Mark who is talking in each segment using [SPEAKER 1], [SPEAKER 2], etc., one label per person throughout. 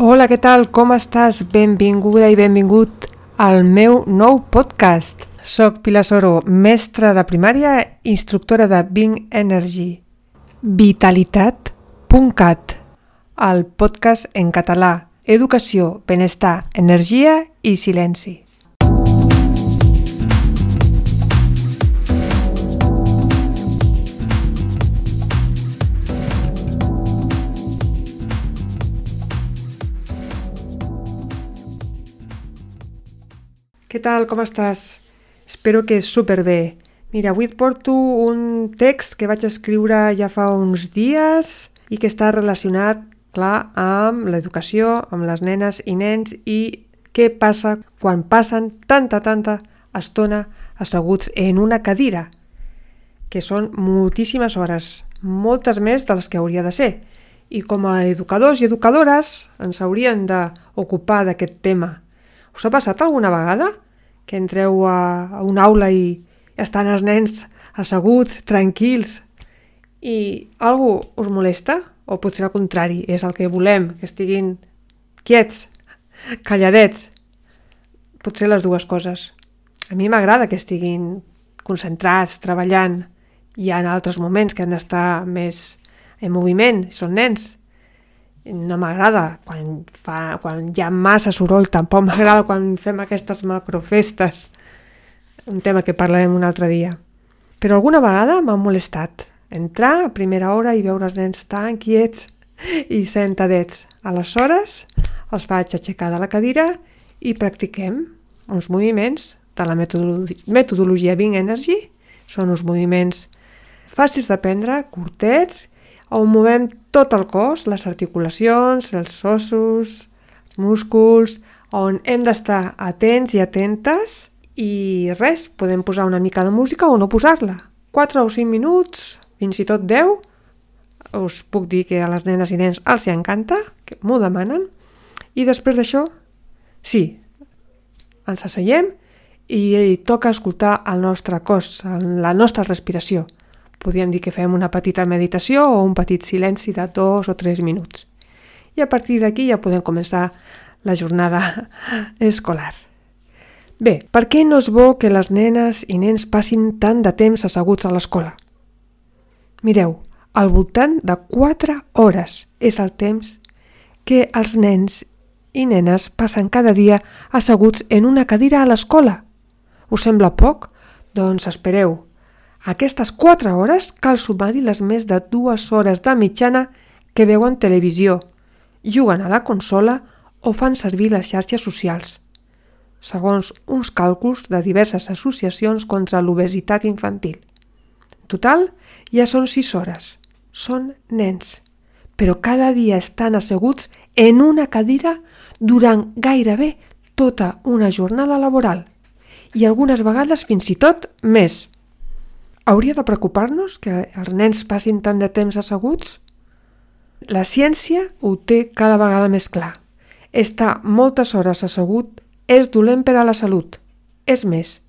[SPEAKER 1] Hola, què tal? Com estàs? Benvinguda i benvingut al meu nou podcast. Soc Pilar Soro, mestra de primària, instructora de Bing Energy. Vitalitat.cat, el podcast en català, educació, benestar, energia i silenci. Què tal, com estàs? Espero que superbé. Mira, avui et porto un text que vaig escriure ja fa uns dies i que està relacionat, clar, amb l'educació, amb les nenes i nens i què passa quan passen tanta, tanta estona asseguts en una cadira, que són moltíssimes hores, moltes més de les que hauria de ser. I com a educadors i educadores ens haurien d'ocupar d'aquest tema. Us ha passat alguna vegada que entreu a, a una aula i estan els nens asseguts, tranquils, i algú us molesta? O potser al contrari, és el que volem, que estiguin quiets, calladets. Potser les dues coses. A mi m'agrada que estiguin concentrats, treballant. Hi ha altres moments que han d'estar més en moviment, són nens. No m'agrada quan, fa, quan hi ha massa soroll, tampoc m'agrada quan fem aquestes macrofestes. Un tema que parlarem un altre dia. Però alguna vegada m'ha molestat entrar a primera hora i veure els nens tan quiets i sentadets. Aleshores, els vaig aixecar de la cadira i practiquem uns moviments de la metodologia, Bing Energy. Són uns moviments fàcils d'aprendre, curtets, on movem tot el cos, les articulacions, els ossos, els músculs, on hem d'estar atents i atentes i res, podem posar una mica de música o no posar-la. 4 o 5 minuts, fins i tot 10, us puc dir que a les nenes i nens els hi encanta, que m'ho demanen, i després d'això, sí, ens asseiem i, i toca escoltar el nostre cos, la nostra respiració. Podríem dir que fem una petita meditació o un petit silenci de dos o tres minuts. I a partir d'aquí ja podem començar la jornada escolar. Bé, per què no és bo que les nenes i nens passin tant de temps asseguts a l'escola? Mireu, al voltant de 4 hores és el temps que els nens i nenes passen cada dia asseguts en una cadira a l'escola. Us sembla poc? Doncs espereu, a aquestes 4 hores cal sumar-hi les més de dues hores de mitjana que veuen televisió, juguen a la consola o fan servir les xarxes socials. Segons uns càlculs de diverses associacions contra l'obesitat infantil. En total, ja són 6 hores. Són nens. Però cada dia estan asseguts en una cadira durant gairebé tota una jornada laboral i algunes vegades fins i tot més. Hauria de preocupar-nos que els nens passin tant de temps asseguts? La ciència ho té cada vegada més clar. Estar moltes hores assegut és dolent per a la salut. És més,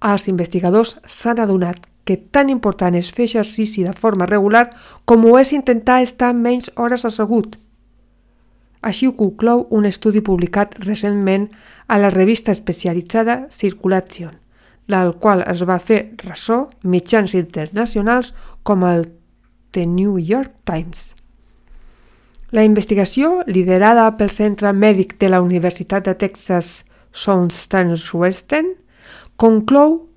[SPEAKER 1] els investigadors s'han adonat que tan important és fer exercici de forma regular com ho és intentar estar menys hores assegut. Així ho conclou un estudi publicat recentment a la revista especialitzada Circulation del qual es va fer ressò mitjans internacionals com el The New York Times. La investigació, liderada pel Centre Mèdic de la Universitat de Texas Southwestern, conclou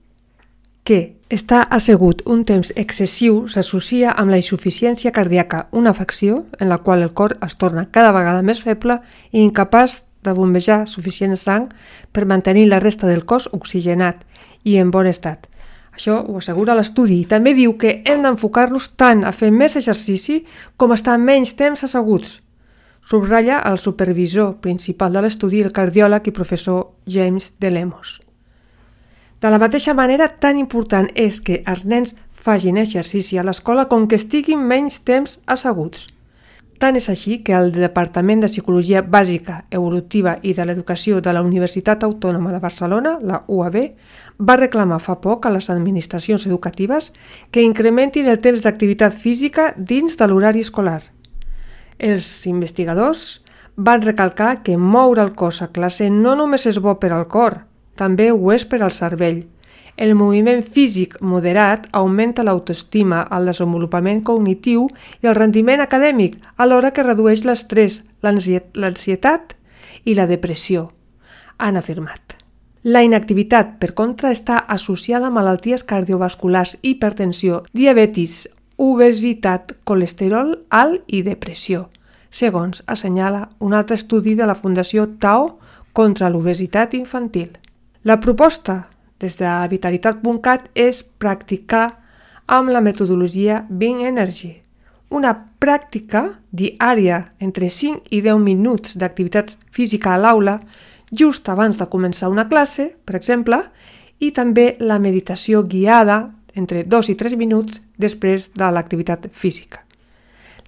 [SPEAKER 1] que estar assegut un temps excessiu s'associa amb la insuficiència cardíaca, una afecció en la qual el cor es torna cada vegada més feble i incapaç de bombejar suficient sang per mantenir la resta del cos oxigenat i en bon estat. Això ho assegura l'estudi i també diu que hem d'enfocar-nos tant a fer més exercici com a estar menys temps asseguts. Subratlla el supervisor principal de l'estudi, el cardiòleg i professor James de Lemos. De la mateixa manera, tan important és que els nens fagin exercici a l'escola com que estiguin menys temps asseguts. Tant és així que el Departament de Psicologia Bàsica, Evolutiva i de l'Educació de la Universitat Autònoma de Barcelona, la UAB, va reclamar fa poc a les administracions educatives que incrementin el temps d'activitat física dins de l'horari escolar. Els investigadors van recalcar que moure el cos a classe no només és bo per al cor, també ho és per al cervell. El moviment físic moderat augmenta l'autoestima, el desenvolupament cognitiu i el rendiment acadèmic, alhora que redueix l'estrès, l'ansietat i la depressió, han afirmat. La inactivitat, per contra, està associada a malalties cardiovasculars, hipertensió, diabetis, obesitat, colesterol alt i depressió segons assenyala un altre estudi de la Fundació Tao contra l'obesitat infantil. La proposta des de vitalitat.cat és practicar amb la metodologia Being Energy, una pràctica diària entre 5 i 10 minuts d'activitat física a l'aula just abans de començar una classe, per exemple, i també la meditació guiada entre 2 i 3 minuts després de l'activitat física.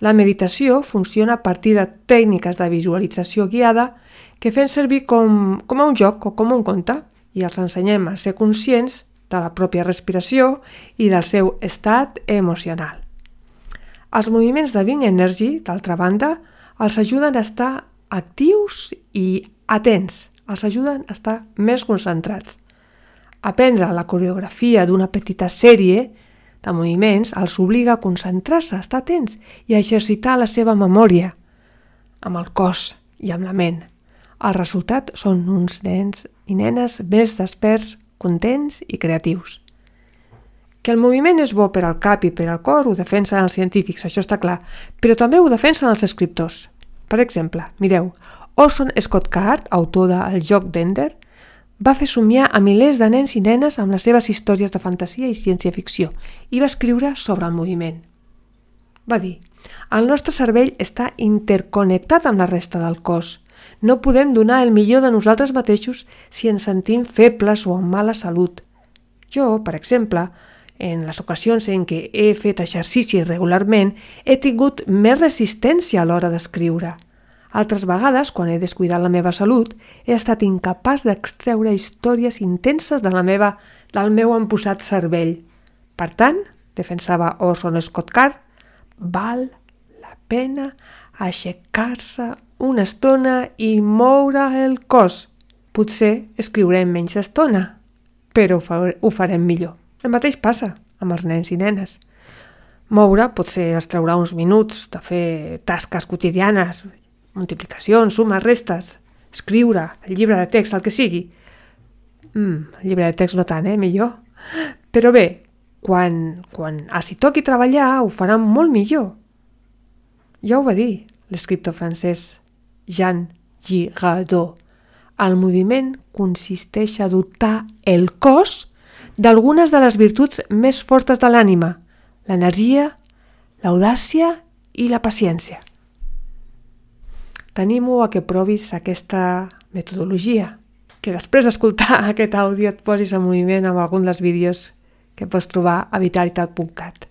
[SPEAKER 1] La meditació funciona a partir de tècniques de visualització guiada que fem servir com, com a un joc o com un conte i els ensenyem a ser conscients de la pròpia respiració i del seu estat emocional. Els moviments de Bing Energy, d'altra banda, els ajuden a estar actius i atents, els ajuden a estar més concentrats. Aprendre la coreografia d'una petita sèrie de moviments els obliga a concentrar-se, a estar atents i a exercitar la seva memòria amb el cos i amb la ment. El resultat són uns nens i nenes més desperts, contents i creatius. Que el moviment és bo per al cap i per al cor ho defensen els científics, això està clar, però també ho defensen els escriptors. Per exemple, mireu, Orson Scott Card, autor de El joc d'Ender, va fer somiar a milers de nens i nenes amb les seves històries de fantasia i ciència-ficció i va escriure sobre el moviment. Va dir, el nostre cervell està interconnectat amb la resta del cos. No podem donar el millor de nosaltres mateixos si ens sentim febles o amb mala salut. Jo, per exemple, en les ocasions en què he fet exercici regularment, he tingut més resistència a l'hora d'escriure. Altres vegades, quan he descuidat la meva salut, he estat incapaç d'extreure històries intenses de la meva, del meu emposat cervell. Per tant, defensava Orson Scott Card, val la pena aixecar-se una estona i moure el cos. Potser escriurem menys estona, però ho farem millor. El mateix passa amb els nens i nenes. Moure potser es traurà uns minuts de fer tasques quotidianes, multiplicacions, sumes, restes, escriure, el llibre de text, el que sigui. Mm, el llibre de text no tant, eh? Millor. Però bé, quan, quan els hi toqui treballar ho faran molt millor. Ja ho va dir l'escriptor francès Jean Girardot. El moviment consisteix a dotar el cos d'algunes de les virtuts més fortes de l'ànima, l'energia, l'audàcia i la paciència. T'animo a que provis aquesta metodologia, que després d'escoltar aquest àudio et posis en moviment amb algun dels vídeos que pots trobar a vitalitat.cat.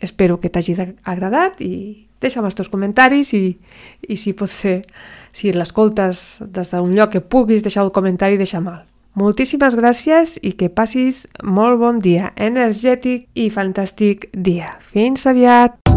[SPEAKER 1] Espero que t'hagi agradat i deixa'm els teus comentaris i, i si pot ser, si l'escoltes des d'un lloc que puguis deixar un comentari, deixa mal. Moltíssimes gràcies i que passis molt bon dia, energètic i fantàstic dia. Fins aviat!